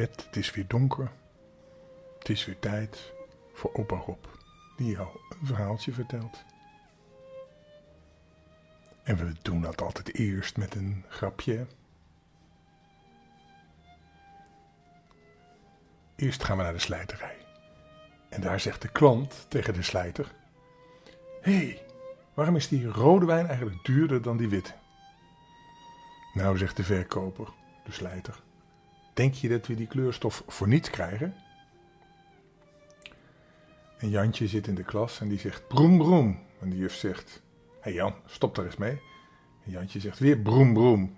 het is weer donker. Het is weer tijd voor opa Rob, die jou een verhaaltje vertelt. En we doen dat altijd eerst met een grapje. Eerst gaan we naar de slijterij. En daar zegt de klant tegen de slijter: Hé, hey, waarom is die rode wijn eigenlijk duurder dan die witte? Nou, zegt de verkoper, de slijter. Denk je dat we die kleurstof voor niets krijgen? En Jantje zit in de klas en die zegt broem broem. En de juf zegt, hé hey Jan, stop daar eens mee. En Jantje zegt weer broem broem.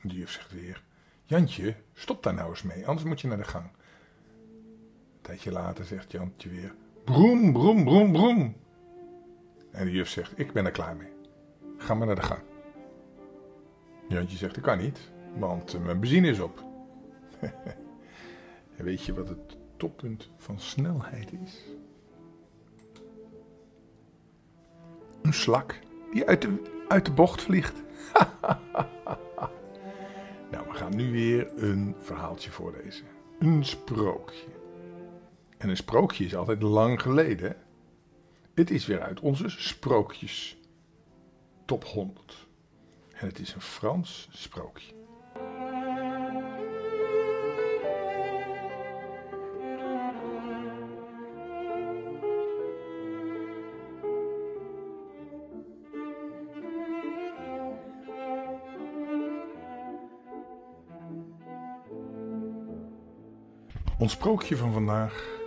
En de juf zegt weer, Jantje, stop daar nou eens mee, anders moet je naar de gang. Een tijdje later zegt Jantje weer, broem broem broem broem. En de juf zegt, ik ben er klaar mee. Ga maar naar de gang. Jantje zegt, dat kan niet, want eh, mijn benzine is op. en weet je wat het toppunt van snelheid is? Een slak die uit de, uit de bocht vliegt. nou, we gaan nu weer een verhaaltje voorlezen. Een sprookje. En een sprookje is altijd lang geleden. Het is weer uit onze sprookjes. Top 100. En het is een Frans sprookje. Ons sprookje van vandaag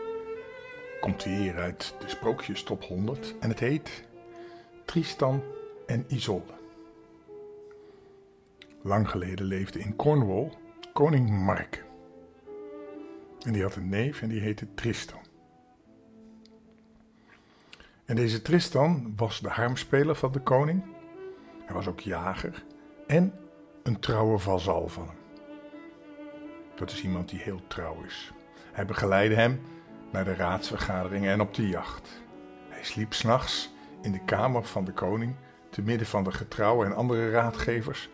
komt weer uit de sprookjes top 100 en het heet Tristan en Isolde. Lang geleden leefde in Cornwall koning Mark. En die had een neef en die heette Tristan. En deze Tristan was de harmspeler van de koning. Hij was ook jager en een trouwe vazal van hem. Dat is iemand die heel trouw is. Hij begeleidde hem naar de raadsvergaderingen en op de jacht. Hij sliep s'nachts in de kamer van de koning, te midden van de getrouwen en andere raadgevers.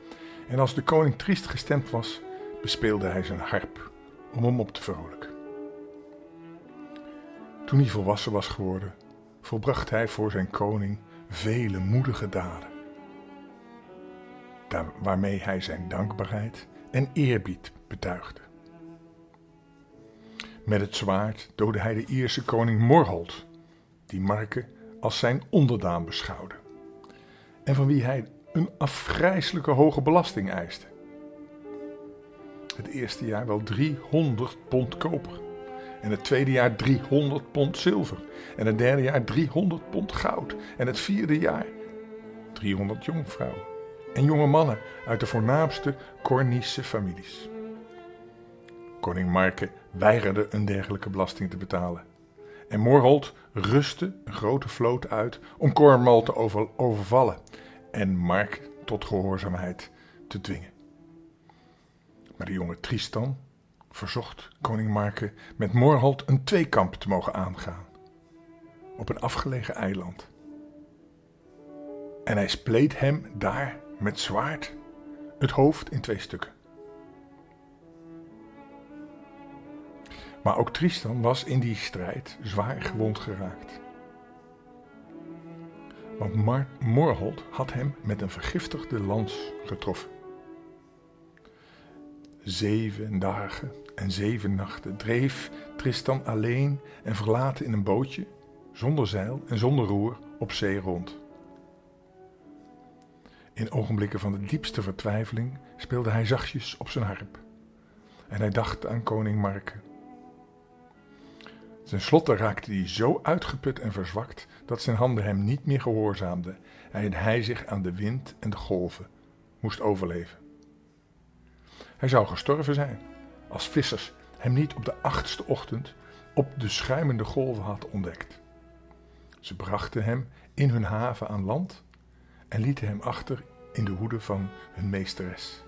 En als de koning triest gestemd was, bespeelde hij zijn harp om hem op te vrolijken. Toen hij volwassen was geworden, volbracht hij voor zijn koning vele moedige daden, waarmee hij zijn dankbaarheid en eerbied betuigde. Met het zwaard doodde hij de Ierse koning Morholt, die Marke als zijn onderdaan beschouwde, en van wie hij een afgrijselijke hoge belasting eiste. Het eerste jaar wel 300 pond koper, en het tweede jaar 300 pond zilver, en het derde jaar 300 pond goud, en het vierde jaar 300 jongvrouwen en jonge mannen uit de voornaamste Cornische families. Koning Marke weigerde een dergelijke belasting te betalen. En Morholt rustte een grote vloot uit om Cornwall te overvallen en Mark tot gehoorzaamheid te dwingen. Maar de jonge Tristan verzocht koning Marke met Morholt een tweekamp te mogen aangaan op een afgelegen eiland. En hij spleet hem daar met zwaard het hoofd in twee stukken. Maar ook Tristan was in die strijd zwaar gewond geraakt. Want Mar Morholt had hem met een vergiftigde lans getroffen. Zeven dagen en zeven nachten dreef Tristan alleen en verlaten in een bootje, zonder zeil en zonder roer, op zee rond. In ogenblikken van de diepste vertwijfeling speelde hij zachtjes op zijn harp. En hij dacht aan koning Marke Ten slotte raakte hij zo uitgeput en verzwakt dat zijn handen hem niet meer gehoorzaamden en hij zich aan de wind en de golven moest overleven. Hij zou gestorven zijn als vissers hem niet op de achtste ochtend op de schuimende golven hadden ontdekt. Ze brachten hem in hun haven aan land en lieten hem achter in de hoede van hun meesteres,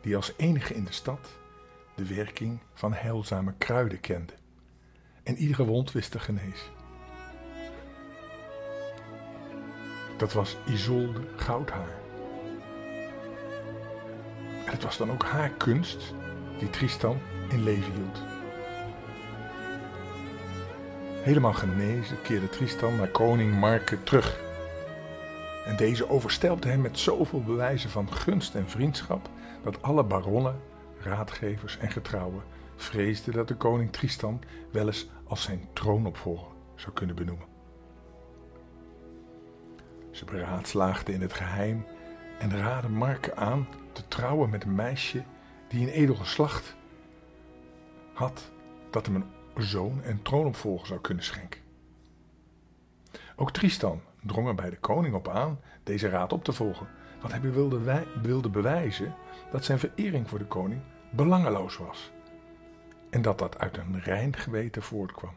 die als enige in de stad de werking van heilzame kruiden kende en iedere wond wist te genezen. Dat was Isolde Goudhaar. En het was dan ook haar kunst die Tristan in leven hield. Helemaal genezen keerde Tristan naar koning Marke terug. En deze overstelpte hem met zoveel bewijzen van gunst en vriendschap dat alle baronnen, raadgevers en getrouwen vreesden dat de koning Tristan wel eens als zijn troonopvolger zou kunnen benoemen. Ze beraadslaagden in het geheim en raadden Marke aan te trouwen met een meisje die een edel geslacht had dat hem een zoon en troonopvolger zou kunnen schenken. Ook Tristan drong er bij de koning op aan deze raad op te volgen, want hij wilde, wilde bewijzen dat zijn verering voor de koning belangeloos was en dat dat uit een rein geweten voortkwam.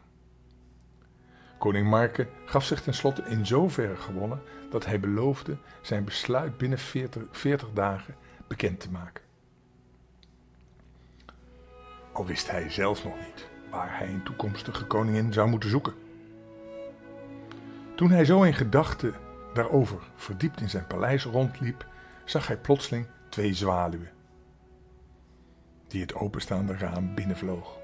Koning Marke gaf zich tenslotte in zoverre gewonnen dat hij beloofde zijn besluit binnen 40, 40 dagen bekend te maken. Al wist hij zelf nog niet waar hij een toekomstige koningin zou moeten zoeken. Toen hij zo in gedachten daarover verdiept in zijn paleis rondliep, zag hij plotseling twee zwaluwen die het openstaande raam binnenvloog.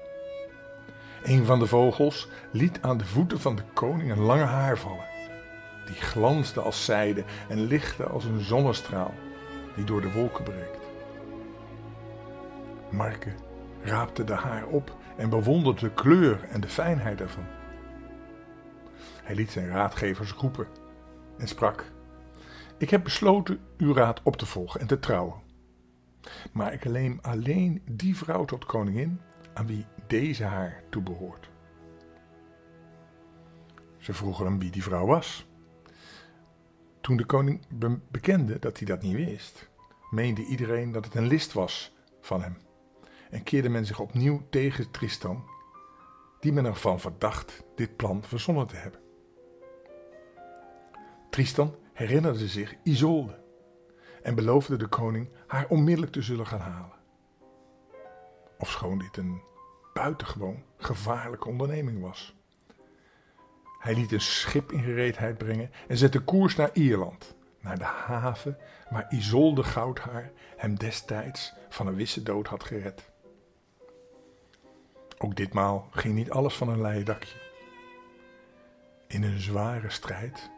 Een van de vogels liet aan de voeten van de koning een lange haar vallen. Die glansde als zijde en lichtte als een zonnestraal die door de wolken breekt. Marke raapte de haar op en bewonderde de kleur en de fijnheid ervan. Hij liet zijn raadgevers roepen en sprak: Ik heb besloten uw raad op te volgen en te trouwen. Maar ik alleen, alleen die vrouw tot koningin aan wie deze haar toebehoort. Ze vroegen hem wie die vrouw was. Toen de koning bekende dat hij dat niet wist, meende iedereen dat het een list was van hem en keerde men zich opnieuw tegen Tristan, die men ervan verdacht dit plan verzonnen te hebben. Tristan herinnerde zich Isolde en beloofde de koning haar onmiddellijk te zullen gaan halen. Ofschoon dit een buitengewoon gevaarlijke onderneming was. Hij liet een schip in gereedheid brengen en zette koers naar Ierland, naar de haven waar Isolde Goudhaar hem destijds van een wisse dood had gered. Ook ditmaal ging niet alles van een leien dakje. In een zware strijd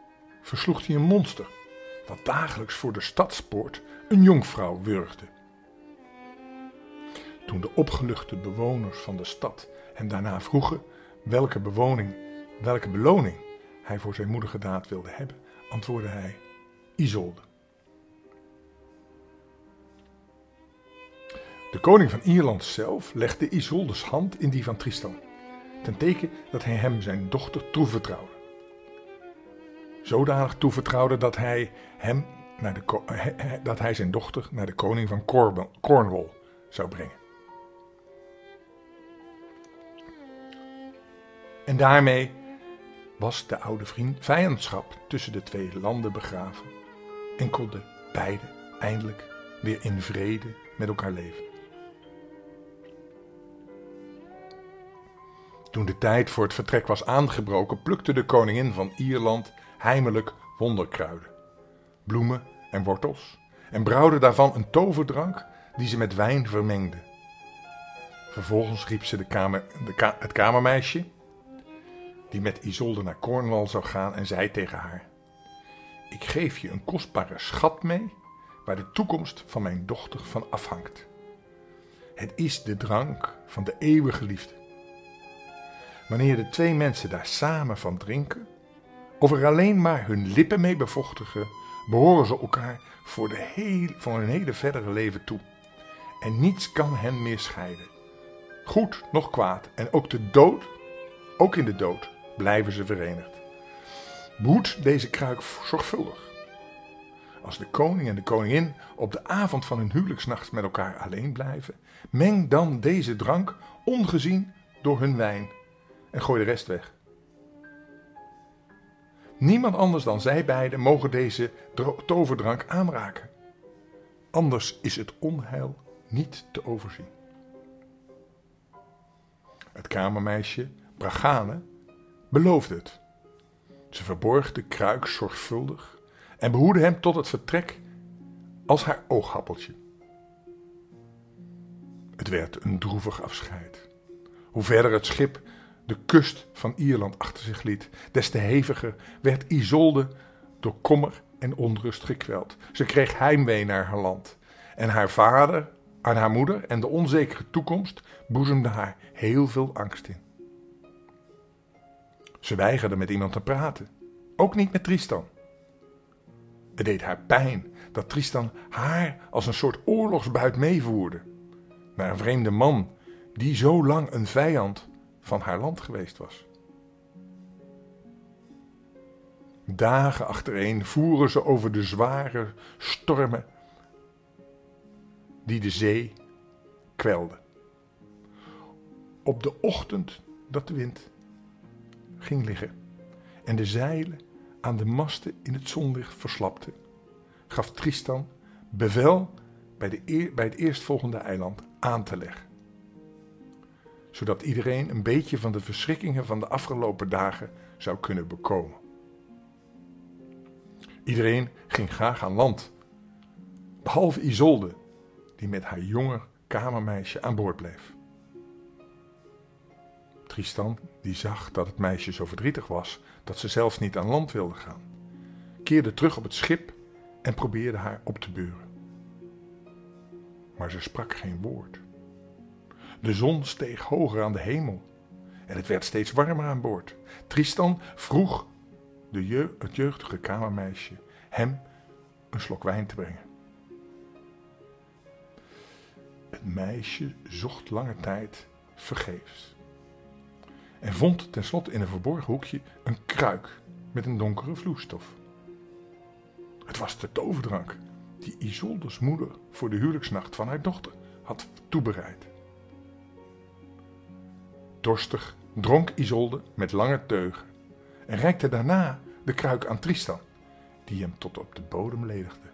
versloeg hij een monster dat dagelijks voor de stadspoort een jonkvrouw wurgde. Toen de opgeluchte bewoners van de stad hem daarna vroegen welke bewoning, welke beloning hij voor zijn moedige daad wilde hebben, antwoordde hij Isolde. De koning van Ierland zelf legde Isoldes hand in die van Tristan, ten teken dat hij hem zijn dochter toevertrouwde. Zodanig toevertrouwde dat hij, hem naar de, dat hij zijn dochter naar de koning van Cornwall zou brengen. En daarmee was de oude vriend vijandschap tussen de twee landen begraven en konden beide eindelijk weer in vrede met elkaar leven. Toen de tijd voor het vertrek was aangebroken, plukte de koningin van Ierland heimelijk wonderkruiden, bloemen en wortels en brouwde daarvan een toverdrank die ze met wijn vermengde. Vervolgens riep ze de kamer, de het kamermeisje, die met Isolde naar Cornwall zou gaan, en zei tegen haar: Ik geef je een kostbare schat mee, waar de toekomst van mijn dochter van afhangt. Het is de drank van de eeuwige liefde. Wanneer de twee mensen daar samen van drinken, of er alleen maar hun lippen mee bevochtigen, behoren ze elkaar voor, de heel, voor hun hele verdere leven toe. En niets kan hen meer scheiden. Goed nog kwaad en ook de dood, ook in de dood, blijven ze verenigd. Behoed deze kruik zorgvuldig. Als de koning en de koningin op de avond van hun huwelijksnacht met elkaar alleen blijven, meng dan deze drank ongezien door hun wijn en gooi de rest weg. Niemand anders dan zij beiden mogen deze toverdrank aanraken. Anders is het onheil niet te overzien. Het kamermeisje, Bragane, beloofde het. Ze verborg de kruik zorgvuldig en behoedde hem tot het vertrek als haar oogappeltje. Het werd een droevig afscheid. Hoe verder het schip de kust van Ierland achter zich liet, des te heviger werd Isolde door kommer en onrust gekweld. Ze kreeg heimwee naar haar land. En haar vader, aan haar moeder en de onzekere toekomst boezemde haar heel veel angst in. Ze weigerde met iemand te praten, ook niet met Tristan. Het deed haar pijn dat Tristan haar als een soort oorlogsbuit meevoerde naar een vreemde man die zo lang een vijand van haar land geweest was. Dagen achtereen voeren ze over de zware stormen die de zee kwelden. Op de ochtend dat de wind ging liggen en de zeilen aan de masten in het zonlicht verslapten, gaf Tristan bevel bij, de bij het eerstvolgende eiland aan te leggen. Zodat iedereen een beetje van de verschrikkingen van de afgelopen dagen zou kunnen bekomen. Iedereen ging graag aan land, behalve Isolde, die met haar jonge kamermeisje aan boord bleef. Tristan, die zag dat het meisje zo verdrietig was dat ze zelfs niet aan land wilde gaan, keerde terug op het schip en probeerde haar op te beuren. Maar ze sprak geen woord. De zon steeg hoger aan de hemel en het werd steeds warmer aan boord. Tristan vroeg de het jeugdige kamermeisje hem een slok wijn te brengen. Het meisje zocht lange tijd vergeefs. En vond tenslotte in een verborgen hoekje een kruik met een donkere vloeistof. Het was de toverdrank die Isoldes moeder voor de huwelijksnacht van haar dochter had toebereid. Dorstig dronk Isolde met lange teugen en reikte daarna de kruik aan Tristan, die hem tot op de bodem ledigde.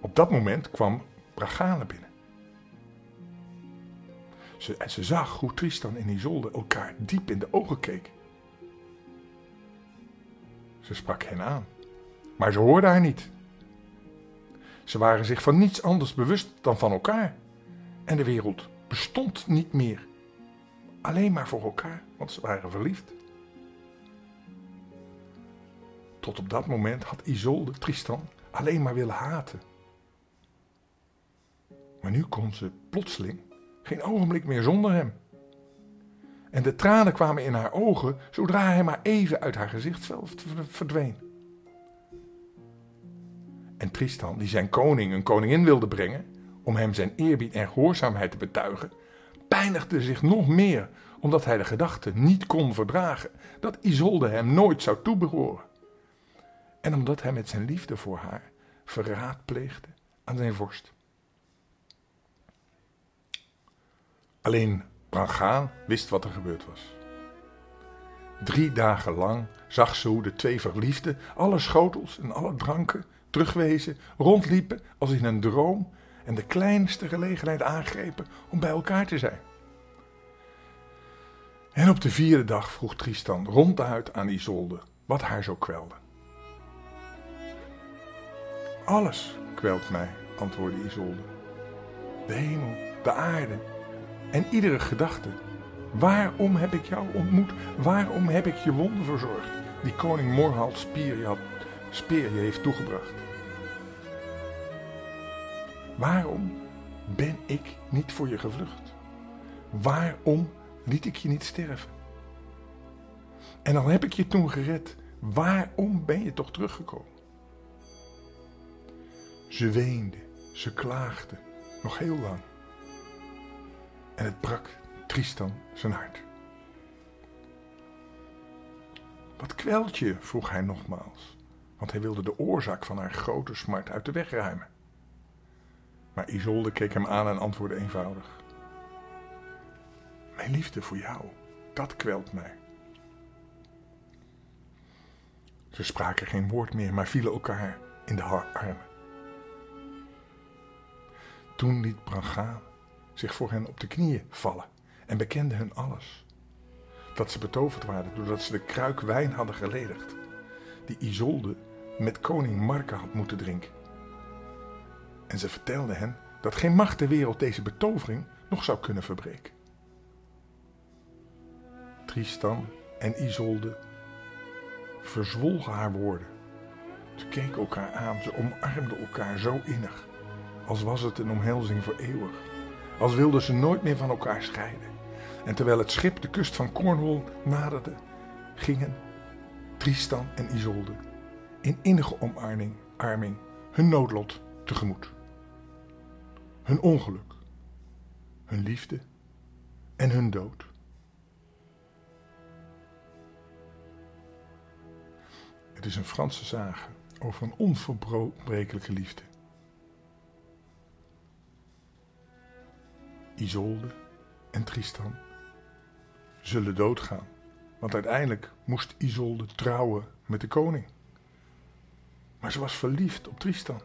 Op dat moment kwam Bragane binnen. Ze, en ze zag hoe Tristan en Isolde elkaar diep in de ogen keken. Ze sprak hen aan, maar ze hoorde haar niet. Ze waren zich van niets anders bewust dan van elkaar. En de wereld bestond niet meer. Alleen maar voor elkaar, want ze waren verliefd. Tot op dat moment had Isolde Tristan alleen maar willen haten. Maar nu kon ze plotseling geen ogenblik meer zonder hem. En de tranen kwamen in haar ogen zodra hij maar even uit haar gezichtsveld verdween. En Tristan, die zijn koning een koningin wilde brengen, om hem zijn eerbied en gehoorzaamheid te betuigen, pijnigde zich nog meer omdat hij de gedachte niet kon verdragen dat Isolde hem nooit zou toebehoren. En omdat hij met zijn liefde voor haar verraad pleegde aan zijn vorst. Alleen Brangaan wist wat er gebeurd was. Drie dagen lang zag ze hoe de twee verliefden alle schotels en alle dranken terugwezen, rondliepen als in een droom en de kleinste gelegenheid aangrepen om bij elkaar te zijn. En op de vierde dag vroeg Tristan ronduit aan Isolde wat haar zo kwelde. Alles kwelt mij, antwoordde Isolde. De hemel, de aarde en iedere gedachte. Waarom heb ik jou ontmoet? Waarom heb ik je wonden verzorgd, die koning Morhald Spier je, had, Speer je heeft toegebracht? Waarom ben ik niet voor je gevlucht? Waarom liet ik je niet sterven? En dan heb ik je toen gered. Waarom ben je toch teruggekomen? Ze weende, ze klaagde, nog heel lang. En het brak Tristan zijn hart. Wat kwelt je? vroeg hij nogmaals, want hij wilde de oorzaak van haar grote smart uit de weg ruimen. Maar Isolde keek hem aan en antwoordde eenvoudig: Mijn liefde voor jou, dat kwelt mij. Ze spraken geen woord meer, maar vielen elkaar in de armen. Toen liet Brangaan zich voor hen op de knieën vallen en bekende hun alles. Dat ze betoverd waren doordat ze de kruik wijn hadden geledigd, die Isolde met koning Marke had moeten drinken. En ze vertelde hen dat geen macht ter wereld deze betovering nog zou kunnen verbreken. Tristan en Isolde verzwolgen haar woorden. Ze keken elkaar aan, ze omarmden elkaar zo innig, als was het een omhelzing voor eeuwig, als wilden ze nooit meer van elkaar scheiden. En terwijl het schip de kust van Cornwall naderde, gingen Tristan en Isolde in innige omarming arming, hun noodlot tegemoet. Hun ongeluk, hun liefde en hun dood. Het is een Franse sage over een onverbrekelijke liefde. Isolde en Tristan zullen doodgaan, want uiteindelijk moest Isolde trouwen met de koning. Maar ze was verliefd op Tristan.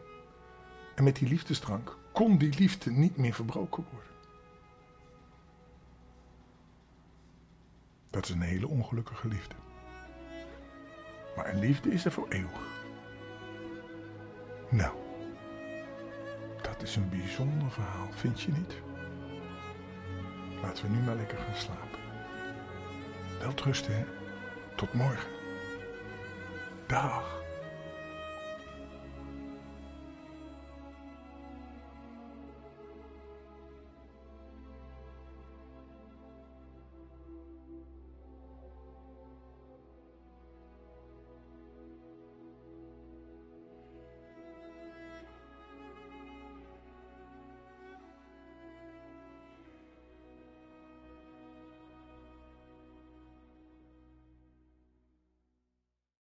En met die liefdesdrank kon die liefde niet meer verbroken worden. Dat is een hele ongelukkige liefde. Maar een liefde is er voor eeuwig. Nou, dat is een bijzonder verhaal, vind je niet? Laten we nu maar lekker gaan slapen. Wel rusten, hè? Tot morgen. Dag.